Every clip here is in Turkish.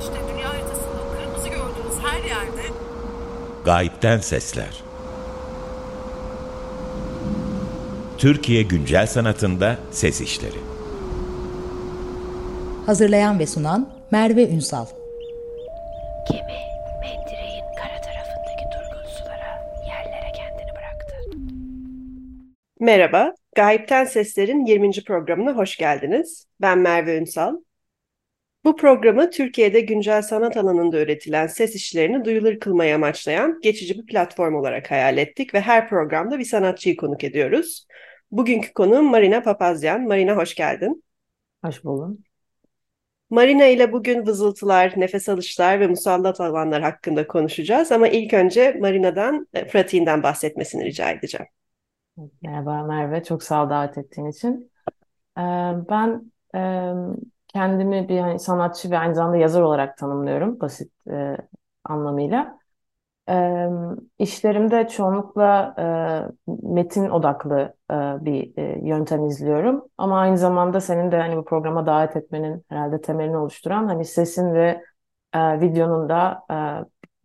İşte dünya haritasında kırmızı gördüğünüz her yerde Gayipten Sesler Türkiye Güncel Sanatında Ses İşleri Hazırlayan ve sunan Merve Ünsal Gemi mendireğin kara tarafındaki durgun sulara, yerlere kendini bıraktı. Merhaba, Gayipten Sesler'in 20. programına hoş geldiniz. Ben Merve Ünsal. Bu programı Türkiye'de güncel sanat alanında üretilen ses işlerini duyulur kılmayı amaçlayan geçici bir platform olarak hayal ettik ve her programda bir sanatçıyı konuk ediyoruz. Bugünkü konuğum Marina Papazyan. Marina hoş geldin. Hoş buldum. Marina ile bugün vızıltılar, nefes alışlar ve musallat alanlar hakkında konuşacağız ama ilk önce Marina'dan, e, pratiğinden bahsetmesini rica edeceğim. Merhaba Merve, çok sağ ol davet ettiğin için. Ben kendimi bir hani sanatçı ve aynı zamanda yazar olarak tanımlıyorum basit e, anlamıyla. E, işlerimde çoğunlukla e, metin odaklı e, bir e, yöntem izliyorum. Ama aynı zamanda senin de hani bu programa davet etmenin herhalde temelini oluşturan hani sesin ve e, videonun da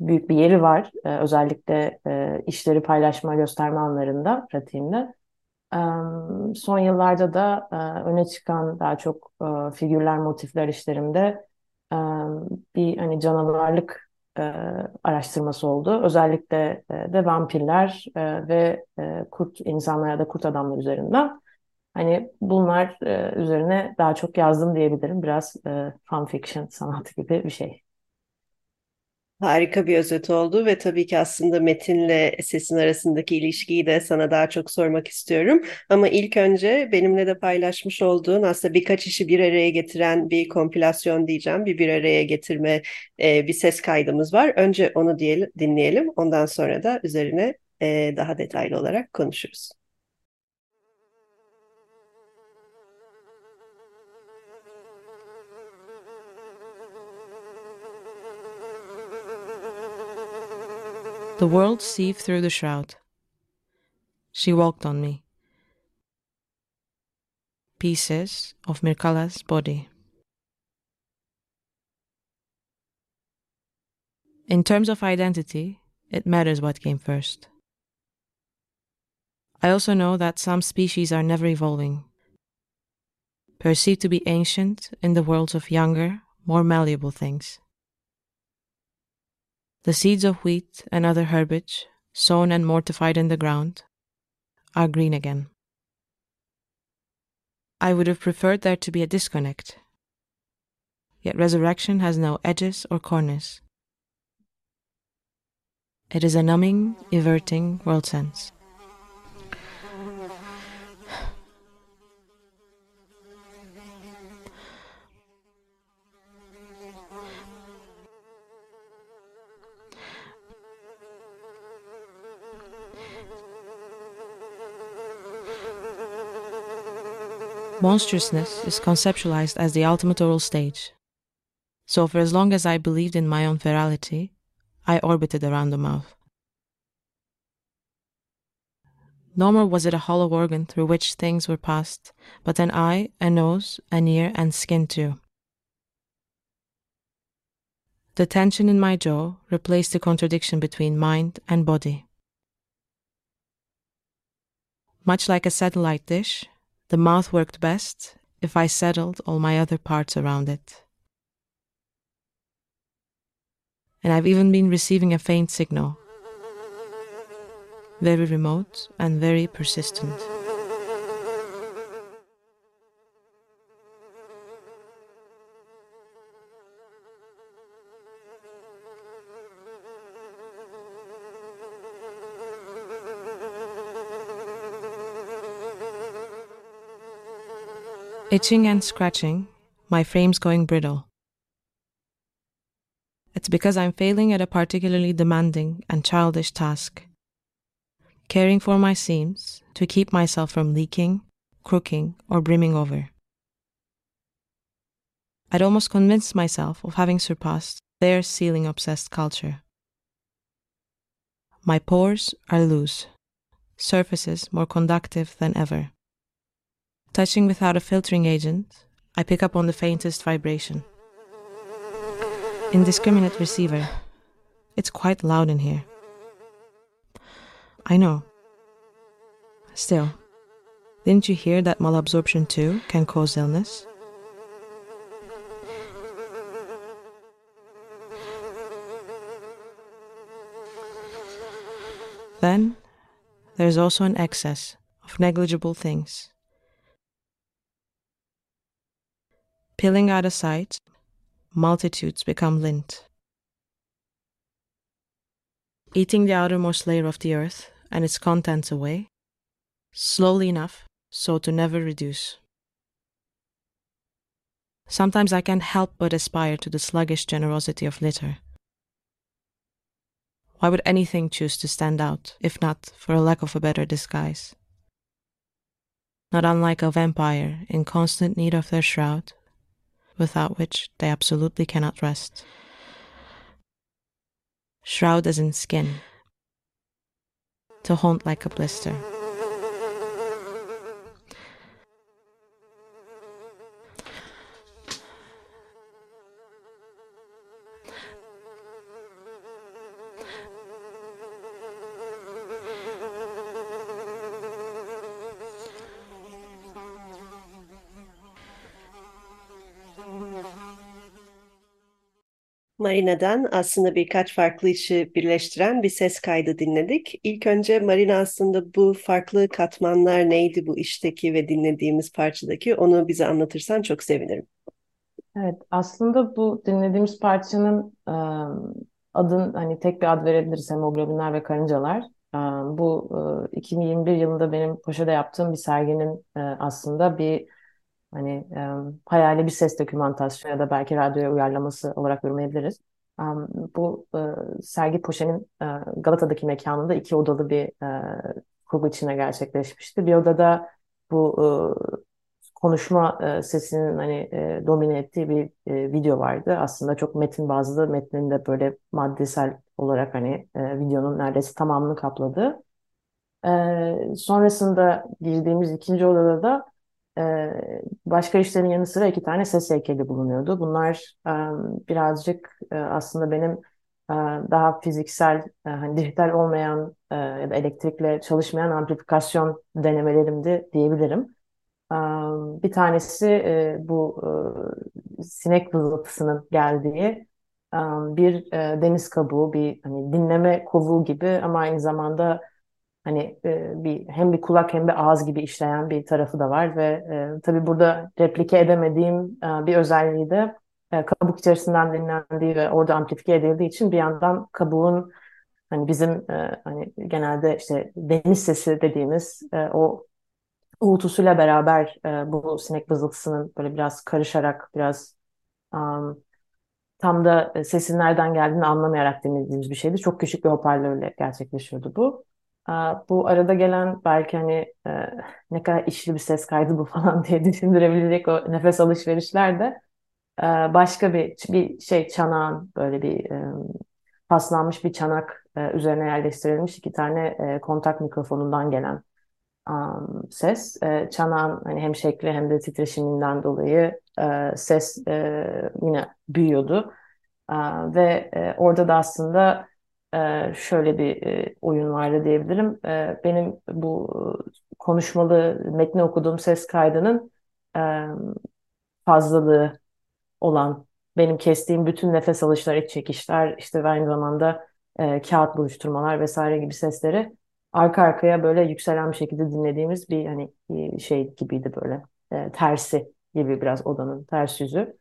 e, büyük bir yeri var. E, özellikle e, işleri paylaşma, gösterme anlarında, pratiğimde. Son yıllarda da öne çıkan daha çok figürler, motifler işlerimde bir hani canavarlık araştırması oldu. Özellikle de vampirler ve kurt insanlar ya da kurt adamlar üzerinden. Hani bunlar üzerine daha çok yazdım diyebilirim. Biraz e, fan fiction sanatı gibi bir şey. Harika bir özet oldu ve tabii ki aslında metinle sesin arasındaki ilişkiyi de sana daha çok sormak istiyorum. Ama ilk önce benimle de paylaşmış olduğun aslında birkaç işi bir araya getiren bir kompilasyon diyeceğim. Bir bir araya getirme e, bir ses kaydımız var. Önce onu diyelim, dinleyelim. Ondan sonra da üzerine e, daha detaylı olarak konuşuruz. The world seethed through the shroud. She walked on me. Pieces of Mirkala's body. In terms of identity, it matters what came first. I also know that some species are never evolving, perceived to be ancient in the worlds of younger, more malleable things. The seeds of wheat and other herbage, sown and mortified in the ground, are green again. I would have preferred there to be a disconnect. Yet resurrection has no edges or corners. It is a numbing, everting world sense. Monstrousness is conceptualized as the ultimate oral stage. So, for as long as I believed in my own ferality, I orbited around the mouth. No more was it a hollow organ through which things were passed, but an eye, a nose, an ear, and skin too. The tension in my jaw replaced the contradiction between mind and body. Much like a satellite dish, the mouth worked best if I settled all my other parts around it. And I've even been receiving a faint signal, very remote and very persistent. Itching and scratching, my frame's going brittle. It's because I'm failing at a particularly demanding and childish task. Caring for my seams to keep myself from leaking, crooking, or brimming over. I'd almost convinced myself of having surpassed their ceiling obsessed culture. My pores are loose, surfaces more conductive than ever. Touching without a filtering agent, I pick up on the faintest vibration. indiscriminate receiver. It's quite loud in here. I know. Still, didn't you hear that malabsorption too can cause illness? Then there's also an excess of negligible things. Peeling out of sight, multitudes become lint. Eating the outermost layer of the earth and its contents away, slowly enough so to never reduce. Sometimes I can't help but aspire to the sluggish generosity of litter. Why would anything choose to stand out, if not for a lack of a better disguise? Not unlike a vampire in constant need of their shroud, without which they absolutely cannot rest. Shroud as in skin, to haunt like a blister. Marina'dan aslında birkaç farklı işi birleştiren bir ses kaydı dinledik. İlk önce Marina aslında bu farklı katmanlar neydi bu işteki ve dinlediğimiz parçadaki onu bize anlatırsan çok sevinirim. Evet, aslında bu dinlediğimiz parçanın e, adın hani tek bir ad verebiliriz hemoglobinler ve karıncalar. E, bu e, 2021 yılında benim Poşa'da yaptığım bir serginin e, aslında bir hani e, hayali bir ses dokümantasyonu ya da belki radyoya uyarlaması olarak yorumlayabiliriz. E, bu e, sergi Poşe'nin e, Galata'daki mekanında iki odalı bir e, kurgu içine gerçekleşmişti. Bir odada bu e, konuşma e, sesinin hani e, domine ettiği bir e, video vardı. Aslında çok metin bazlı, metnin de böyle maddesel olarak hani e, videonun neredeyse tamamını kapladı. E, sonrasında girdiğimiz ikinci odada da e, başka işlerin yanı sıra iki tane ses heykeli bulunuyordu. Bunlar e, birazcık e, aslında benim e, daha fiziksel, hani dijital olmayan ya da elektrikle çalışmayan amplifikasyon denemelerimdi diyebilirim. E, bir tanesi bu sinek vızıltısının geldiği bir deniz kabuğu, bir hani dinleme kovuğu gibi ama aynı zamanda Hani e, bir hem bir kulak hem bir ağız gibi işleyen bir tarafı da var ve e, tabii burada replike edemediğim e, bir özelliği de e, kabuk içerisinden dinlendiği ve orada amplifike edildiği için bir yandan kabuğun hani bizim e, hani genelde işte deniz sesi dediğimiz e, o uğultusuyla beraber e, bu sinek vızıltısının böyle biraz karışarak biraz um, tam da sesin nereden geldiğini anlamayarak dinlediğimiz bir şeydi. Çok küçük bir hoparlörle gerçekleşiyordu bu. Bu arada gelen belki hani e, ne kadar işli bir ses kaydı bu falan diye düşündürebilecek o nefes alışverişler de e, başka bir bir şey çanağın böyle bir e, paslanmış bir çanak üzerine yerleştirilmiş iki tane kontak mikrofonundan gelen ses. Çanağın hani hem şekli hem de titreşiminden dolayı ses yine büyüyordu. Ve orada da aslında şöyle bir e, oyun vardı diyebilirim. Ee, benim bu konuşmalı metni okuduğum ses kaydının e, fazlalığı olan benim kestiğim bütün nefes alışlar, iç çekişler, işte aynı zamanda e, kağıt buluşturmalar vesaire gibi sesleri arka arkaya böyle yükselen bir şekilde dinlediğimiz bir hani şey gibiydi böyle tersi gibi biraz odanın ters yüzü.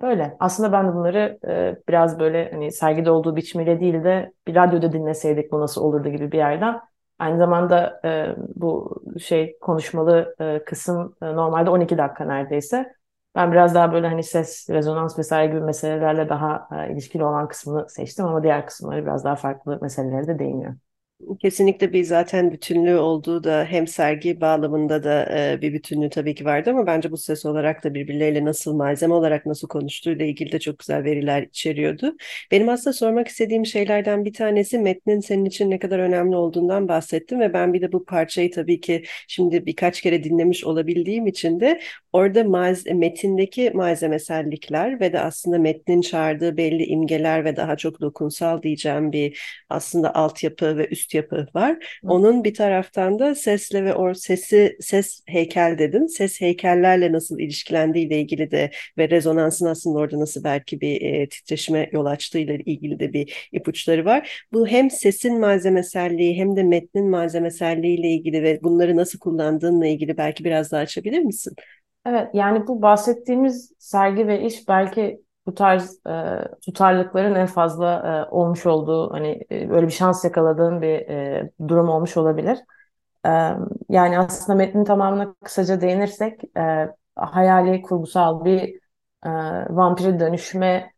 Böyle. Aslında ben de bunları e, biraz böyle hani sergide olduğu biçimiyle değil de bir radyoda dinleseydik bu nasıl olurdu gibi bir yerden. Aynı zamanda e, bu şey konuşmalı e, kısım normalde 12 dakika neredeyse. Ben biraz daha böyle hani ses, rezonans vesaire gibi meselelerle daha ilişkili olan kısmını seçtim ama diğer kısımları biraz daha farklı meselelere de değiniyor. Kesinlikle bir zaten bütünlüğü olduğu da hem sergi bağlamında da e, bir bütünlüğü tabii ki vardı ama bence bu ses olarak da birbirleriyle nasıl malzeme olarak nasıl konuştuğuyla ilgili de çok güzel veriler içeriyordu. Benim aslında sormak istediğim şeylerden bir tanesi metnin senin için ne kadar önemli olduğundan bahsettim ve ben bir de bu parçayı tabii ki şimdi birkaç kere dinlemiş olabildiğim için de orada malze metindeki malzemesellikler ve de aslında metnin çağırdığı belli imgeler ve daha çok dokunsal diyeceğim bir aslında altyapı ve üst yapı var. Onun bir taraftan da sesle ve o sesi ses heykel dedin. Ses heykellerle nasıl ilişkilendiği ile ilgili de ve rezonansın aslında orada nasıl belki bir e, titreşime yol açtığı ile ilgili de bir ipuçları var. Bu hem sesin malzemeselliği hem de metnin malzemeselliği ile ilgili ve bunları nasıl kullandığınla ilgili belki biraz daha açabilir misin? Evet, yani bu bahsettiğimiz sergi ve iş belki bu tarz e, tutarlılıkların en fazla e, olmuş olduğu hani e, böyle bir şans yakaladığım bir e, durum olmuş olabilir. E, yani aslında metnin tamamına kısaca değinirsek e, hayali kurgusal bir e, vampire dönüşme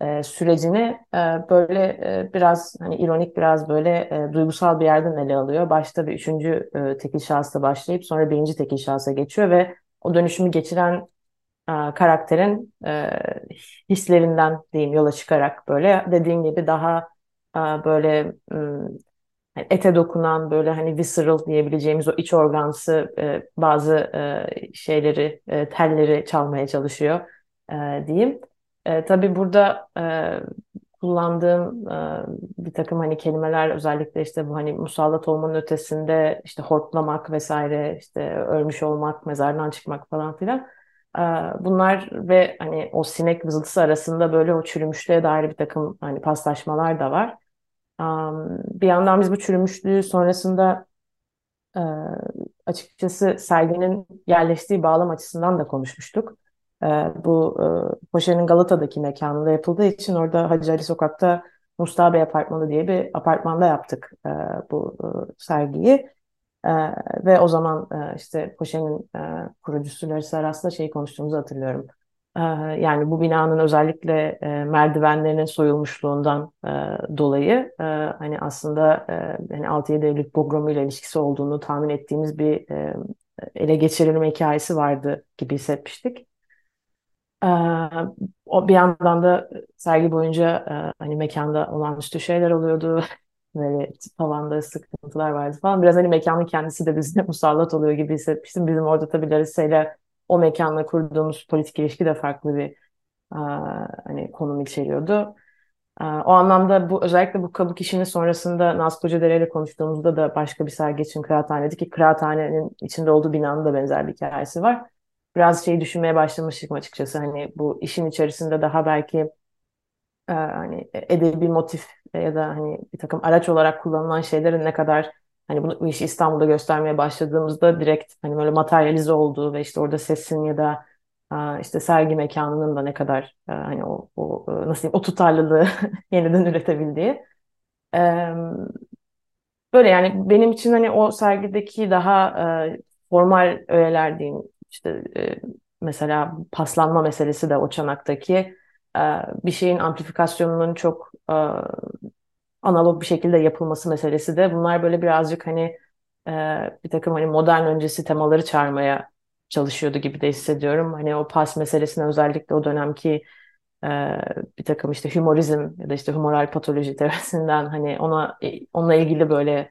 e, sürecini e, böyle e, biraz hani ironik biraz böyle e, duygusal bir yerden ele alıyor. Başta bir üçüncü e, tekil şahısla başlayıp sonra birinci tekil şahsa geçiyor ve o dönüşümü geçiren karakterin e, hislerinden diyeyim yola çıkarak böyle dediğin gibi daha e, böyle e, ete dokunan böyle hani visceral diyebileceğimiz o iç organsı e, bazı e, şeyleri e, telleri çalmaya çalışıyor e, diyeyim. E, tabii burada e, kullandığım e, bir takım hani kelimeler özellikle işte bu hani musallat olmanın ötesinde işte hortlamak vesaire işte ölmüş olmak, mezardan çıkmak falan filan. Bunlar ve hani o sinek vızıltısı arasında böyle o çürümüşlüğe dair bir takım hani paslaşmalar da var. Bir yandan biz bu çürümüşlüğü sonrasında açıkçası serginin yerleştiği bağlam açısından da konuşmuştuk. Bu Paşa'nın Galata'daki mekanında yapıldığı için orada Hacı Ali Sokak'ta Mustafa Bey Apartmanı diye bir apartmanda yaptık bu sergiyi. E, ve o zaman e, işte Paşa'nın e, kurucusu Larissa Aras'la şeyi konuştuğumuzu hatırlıyorum. E, yani bu binanın özellikle e, merdivenlerinin soyulmuşluğundan e, dolayı e, hani aslında e, hani 6-7 Eylül pogromu ile ilişkisi olduğunu tahmin ettiğimiz bir e, ele geçirilme hikayesi vardı gibi hissetmiştik. Ee, o bir yandan da sergi boyunca e, hani mekanda olağanüstü şeyler oluyordu. Böyle tavanda sıkıntılar vardı falan. Biraz hani mekanın kendisi de bize musallat oluyor gibi hissetmiştim. Bizim orada tabii Larissa ile o mekanla kurduğumuz politik ilişki de farklı bir e, hani konum içeriyordu. E, o anlamda bu özellikle bu kabuk işinin sonrasında Naz Kocadere ile konuştuğumuzda da başka bir sergi için kıraathaneydi ki kıraathanenin içinde olduğu binanın da benzer bir hikayesi var biraz şeyi düşünmeye başlamıştım açıkçası. Hani bu işin içerisinde daha belki e, hani edebi motif ya da hani bir takım araç olarak kullanılan şeylerin ne kadar hani bunu bu işi İstanbul'da göstermeye başladığımızda direkt hani böyle materyalize olduğu ve işte orada sesin ya da işte sergi mekanının da ne kadar e, hani o, o e, nasıl diyeyim o tutarlılığı yeniden üretebildiği. Böyle yani benim için hani o sergideki daha e, formal öğeler diyeyim işte mesela paslanma meselesi de o çanaktaki bir şeyin amplifikasyonunun çok e, analog bir şekilde yapılması meselesi de bunlar böyle birazcık hani e, bir takım hani modern öncesi temaları çağırmaya çalışıyordu gibi de hissediyorum. Hani o pas meselesine özellikle o dönemki e, bir takım işte humorizm ya da işte humoral patoloji teorisinden hani ona e, onunla ilgili böyle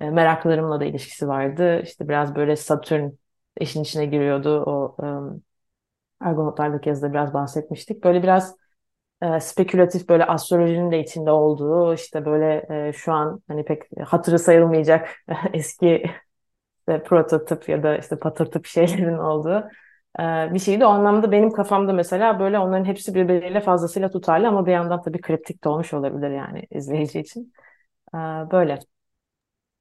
e, meraklarımla da ilişkisi vardı. İşte biraz böyle Satürn işin içine giriyordu. O Argonautlarla kezde biraz bahsetmiştik. Böyle biraz e, spekülatif böyle astrolojinin de içinde olduğu işte böyle e, şu an hani pek hatırı sayılmayacak eski işte prototip ya da işte patırtıp şeylerin olduğu e, bir şeydi. O anlamda benim kafamda mesela böyle onların hepsi birbiriyle fazlasıyla tutarlı ama bir yandan tabii kriptik de olmuş olabilir yani izleyici için. E, böyle.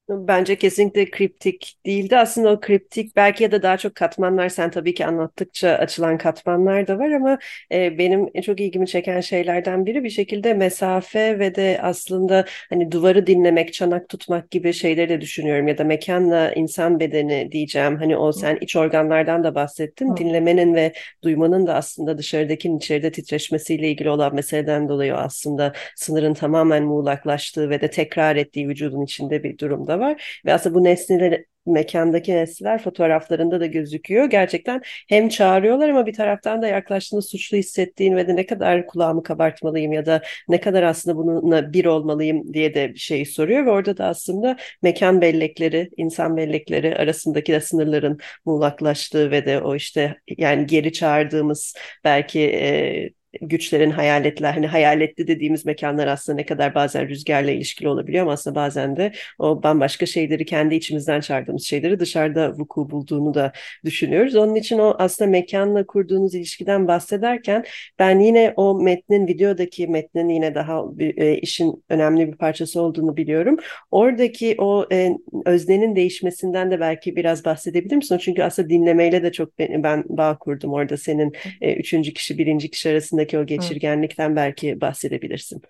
Bence kesinlikle kriptik değildi. Aslında o kriptik belki ya da daha çok katmanlar sen tabii ki anlattıkça açılan katmanlar da var ama e, benim çok ilgimi çeken şeylerden biri bir şekilde mesafe ve de aslında hani duvarı dinlemek, çanak tutmak gibi şeyleri de düşünüyorum ya da mekanla insan bedeni diyeceğim. Hani o sen iç organlardan da bahsettin. Hı. Dinlemenin ve duymanın da aslında dışarıdakinin içeride titreşmesiyle ilgili olan meseleden dolayı aslında sınırın tamamen muğlaklaştığı ve de tekrar ettiği vücudun içinde bir durumda var. Ve aslında bu nesneler mekandaki nesneler fotoğraflarında da gözüküyor. Gerçekten hem çağırıyorlar ama bir taraftan da yaklaştığında suçlu hissettiğin ve de ne kadar kulağımı kabartmalıyım ya da ne kadar aslında bununla bir olmalıyım diye de bir şey soruyor ve orada da aslında mekan bellekleri, insan bellekleri arasındaki de sınırların muğlaklaştığı ve de o işte yani geri çağırdığımız belki e, güçlerin hayaletler hani hayaletli dediğimiz mekanlar aslında ne kadar bazen rüzgarla ilişkili olabiliyor ama aslında bazen de o bambaşka şeyleri kendi içimizden çağırdığımız şeyleri dışarıda vuku bulduğunu da düşünüyoruz. Onun için o aslında mekanla kurduğunuz ilişkiden bahsederken ben yine o metnin videodaki metnin yine daha bir, e, işin önemli bir parçası olduğunu biliyorum. Oradaki o e, öznenin değişmesinden de belki biraz bahsedebilir misin? Çünkü aslında dinlemeyle de çok ben, ben bağ kurdum orada senin e, üçüncü kişi birinci kişi arasında arasındaki o geçirgenlikten evet. belki bahsedebilirsin.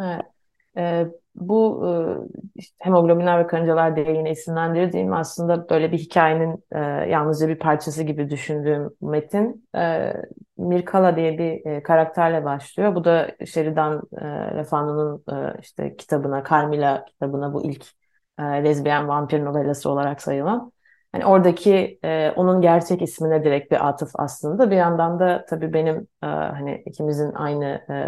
Evet. E, bu e, işte hemoglobinler ve karıncalar diye yine isimlendirdiğim aslında böyle bir hikayenin e, yalnızca bir parçası gibi düşündüğüm metin. E, Mirkala diye bir e, karakterle başlıyor. Bu da Sheridan e, Lefano'nun e, işte kitabına, Carmilla kitabına bu ilk e, lezbiyen vampir novelası olarak sayılan. Hani oradaki e, onun gerçek ismine direkt bir atıf aslında. Bir yandan da tabii benim e, hani ikimizin aynı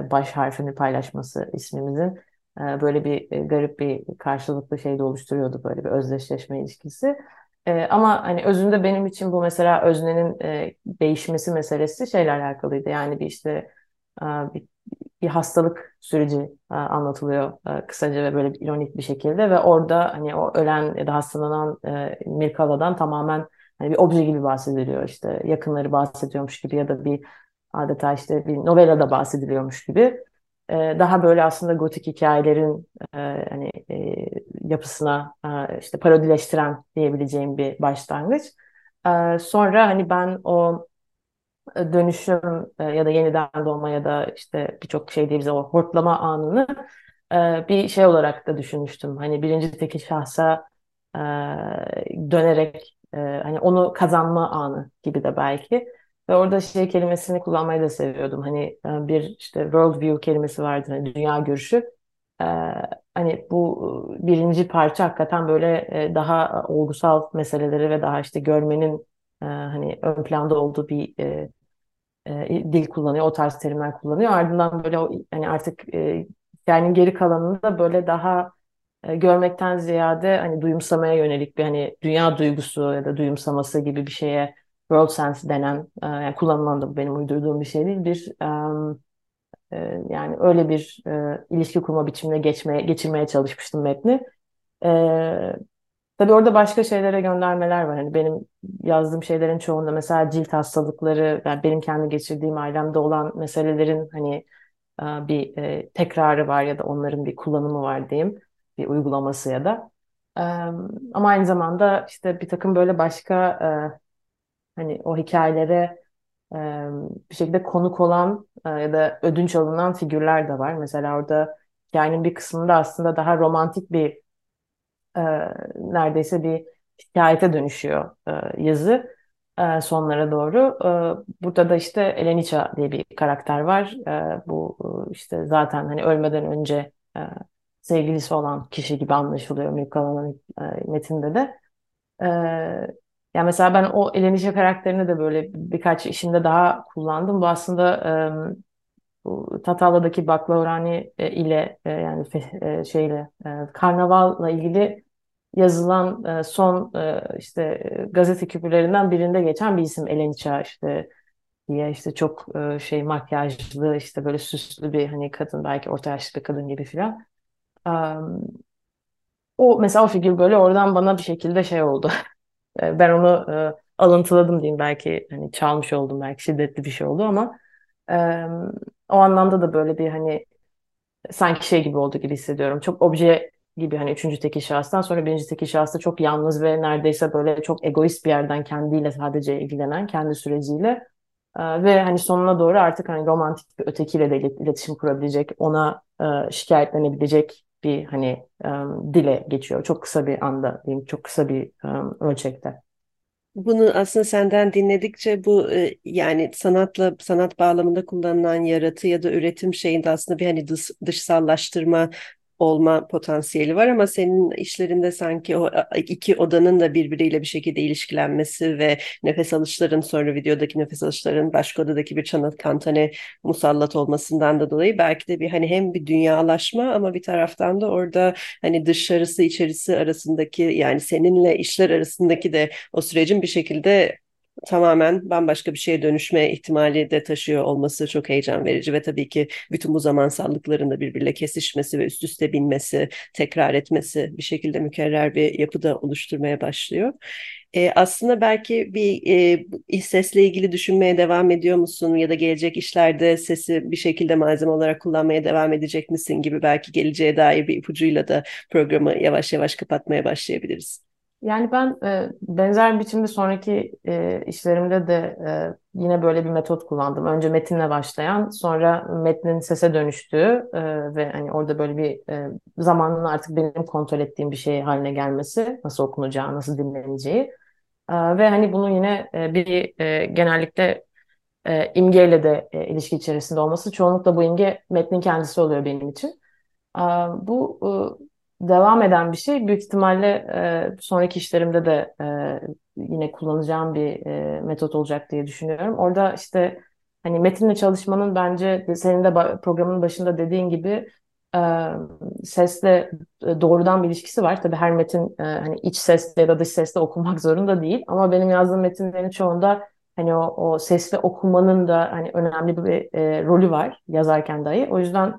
e, baş harfini paylaşması ismimizin e, böyle bir e, garip bir karşılıklı şey de oluşturuyordu böyle bir özdeşleşme ilişkisi. E, ama hani özünde benim için bu mesela öznenin e, değişmesi meselesi şeyle alakalıydı. Yani bir işte e, bir bir hastalık süreci e, anlatılıyor e, kısaca ve böyle ironik bir şekilde ve orada hani o ölen ya da hastalanan e, Mirkala'dan tamamen hani bir obje gibi bahsediliyor işte yakınları bahsediyormuş gibi ya da bir adeta işte bir novelada bahsediliyormuş gibi e, daha böyle aslında gotik hikayelerin hani yapısına işte parodileştiren diyebileceğim bir başlangıç. Sonra hani ben o dönüşüm e, ya da yeniden doğma ya da işte birçok şey diye bize o hortlama anını e, bir şey olarak da düşünmüştüm. Hani birinci tekil şahsa e, dönerek hani onu kazanma anı gibi de belki. Ve orada şey kelimesini kullanmayı da seviyordum. Hani bir işte world view kelimesi vardı. Hani dünya görüşü. Hani bu birinci parça hakikaten böyle daha olgusal meseleleri ve daha işte görmenin hani ön planda olduğu bir e, dil kullanıyor, o tarz terimler kullanıyor. Ardından böyle o hani artık e, yani geri kalanında böyle daha e, görmekten ziyade hani duyumsamaya yönelik bir hani dünya duygusu ya da duyumsaması gibi bir şeye world sense denen e, yani kullanılan da benim uydurduğum bir şey değil bir e, e, yani öyle bir e, ilişki kurma biçimine geçmeye geçirmeye çalışmıştım metni. E, Tabii orada başka şeylere göndermeler var. Hani benim yazdığım şeylerin çoğunda mesela cilt hastalıkları, yani benim kendi geçirdiğim ailemde olan meselelerin hani e, bir e, tekrarı var ya da onların bir kullanımı var diyeyim, bir uygulaması ya da. Ama aynı zamanda işte bir takım böyle başka e, hani o hikayelere bir şekilde konuk olan ya da ödünç alınan figürler de var. Mesela orada hikayenin bir kısmında aslında daha romantik bir e, neredeyse bir hikayete dönüşüyor e, yazı e, sonlara doğru. E, burada da işte Eleniça diye bir karakter var. E, bu e, işte zaten hani ölmeden önce e, sevgilisi olan kişi gibi anlaşılıyor Mirkala'nın e, metinde de. E, yani mesela ben o Eleniça karakterini de böyle birkaç işimde daha kullandım. Bu aslında e, bu Baklavrani e, ile e, yani şeyle karnavalla ilgili yazılan son işte gazete küpürlerinden birinde geçen bir isim Eleniça işte diye işte çok şey makyajlı işte böyle süslü bir hani kadın belki orta yaşlı bir kadın gibi filan. O mesela o figür böyle oradan bana bir şekilde şey oldu. Ben onu alıntıladım diyeyim belki hani çalmış oldum belki şiddetli bir şey oldu ama o anlamda da böyle bir hani sanki şey gibi oldu gibi hissediyorum. Çok obje gibi hani üçüncü tekil şahıstan sonra birinci tekil şahısta çok yalnız ve neredeyse böyle çok egoist bir yerden kendiyle sadece ilgilenen kendi süreciyle ve hani sonuna doğru artık hani romantik bir ötekiyle de iletişim kurabilecek ona şikayetlenebilecek bir hani dile geçiyor. Çok kısa bir anda diyeyim, çok kısa bir ölçekte. Bunu aslında senden dinledikçe bu yani sanatla sanat bağlamında kullanılan yaratı ya da üretim şeyinde aslında bir hani dış, dışsallaştırma olma potansiyeli var ama senin işlerinde sanki o iki odanın da birbiriyle bir şekilde ilişkilenmesi ve nefes alışların sonra videodaki nefes alışların başka odadaki bir çanat kantane musallat olmasından da dolayı belki de bir hani hem bir dünyalaşma ama bir taraftan da orada hani dışarısı içerisi arasındaki yani seninle işler arasındaki de o sürecin bir şekilde tamamen bambaşka bir şeye dönüşme ihtimali de taşıyor olması çok heyecan verici ve tabii ki bütün bu zamansallıkların da birbiriyle kesişmesi ve üst üste binmesi, tekrar etmesi bir şekilde mükerrer bir yapıda oluşturmaya başlıyor. Ee, aslında belki bir e, sesle ilgili düşünmeye devam ediyor musun ya da gelecek işlerde sesi bir şekilde malzeme olarak kullanmaya devam edecek misin gibi belki geleceğe dair bir ipucuyla da programı yavaş yavaş kapatmaya başlayabiliriz. Yani ben e, benzer biçimde sonraki e, işlerimde de e, yine böyle bir metot kullandım. Önce metinle başlayan, sonra metnin sese dönüştüğü e, ve hani orada böyle bir e, zamanın artık benim kontrol ettiğim bir şey haline gelmesi, nasıl okunacağı, nasıl dinleneceği e, ve hani bunu yine e, bir e, genellikle e, imgeyle de e, ilişki içerisinde olması. Çoğunlukla bu imge metnin kendisi oluyor benim için. E, bu e, devam eden bir şey. Büyük ihtimalle e, sonraki işlerimde de e, yine kullanacağım bir e, metot olacak diye düşünüyorum. Orada işte hani metinle çalışmanın bence senin de programın başında dediğin gibi e, sesle doğrudan bir ilişkisi var. Tabii her metin hani iç sesle ya da dış sesle okunmak zorunda değil. Ama benim yazdığım metinlerin çoğunda hani o, o sesle okumanın da hani önemli bir e, rolü var yazarken dahi. O yüzden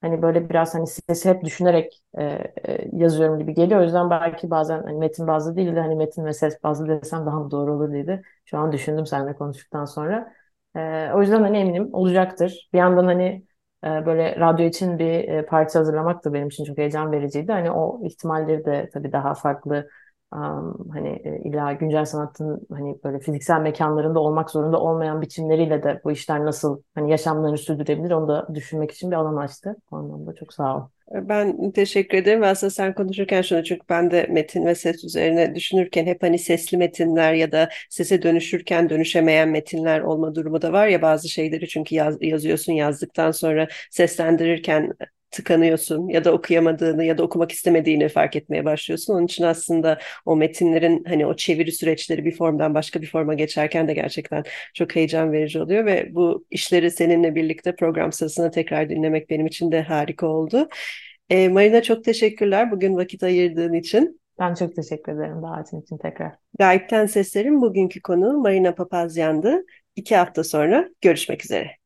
Hani böyle biraz hani sesi hep düşünerek e, e, yazıyorum gibi geliyor. O yüzden belki bazen hani metin bazlı değil de hani metin ve ses bazlı desem daha mı doğru olur diye şu an düşündüm seninle konuştuktan sonra. E, o yüzden hani eminim olacaktır. Bir yandan hani e, böyle radyo için bir e, parça hazırlamak da benim için çok heyecan vericiydi. Hani o ihtimalleri de tabii daha farklı hani e, illa güncel sanatın hani böyle fiziksel mekanlarında olmak zorunda olmayan biçimleriyle de bu işler nasıl hani yaşamlarını sürdürebilir onu da düşünmek için bir alan açtı. O anlamda çok sağ ol. Ben teşekkür ederim. Aslında sen konuşurken şunu çünkü ben de metin ve ses üzerine düşünürken hep hani sesli metinler ya da sese dönüşürken dönüşemeyen metinler olma durumu da var ya bazı şeyleri çünkü yaz, yazıyorsun yazdıktan sonra seslendirirken tıkanıyorsun ya da okuyamadığını ya da okumak istemediğini fark etmeye başlıyorsun. Onun için aslında o metinlerin hani o çeviri süreçleri bir formdan başka bir forma geçerken de gerçekten çok heyecan verici oluyor ve bu işleri seninle birlikte program sırasında tekrar dinlemek benim için de harika oldu. E, Marina çok teşekkürler bugün vakit ayırdığın için. Ben çok teşekkür ederim davetin için tekrar. Gayipten Sesler'in bugünkü konuğu Marina Papazyan'dı. İki hafta sonra görüşmek üzere.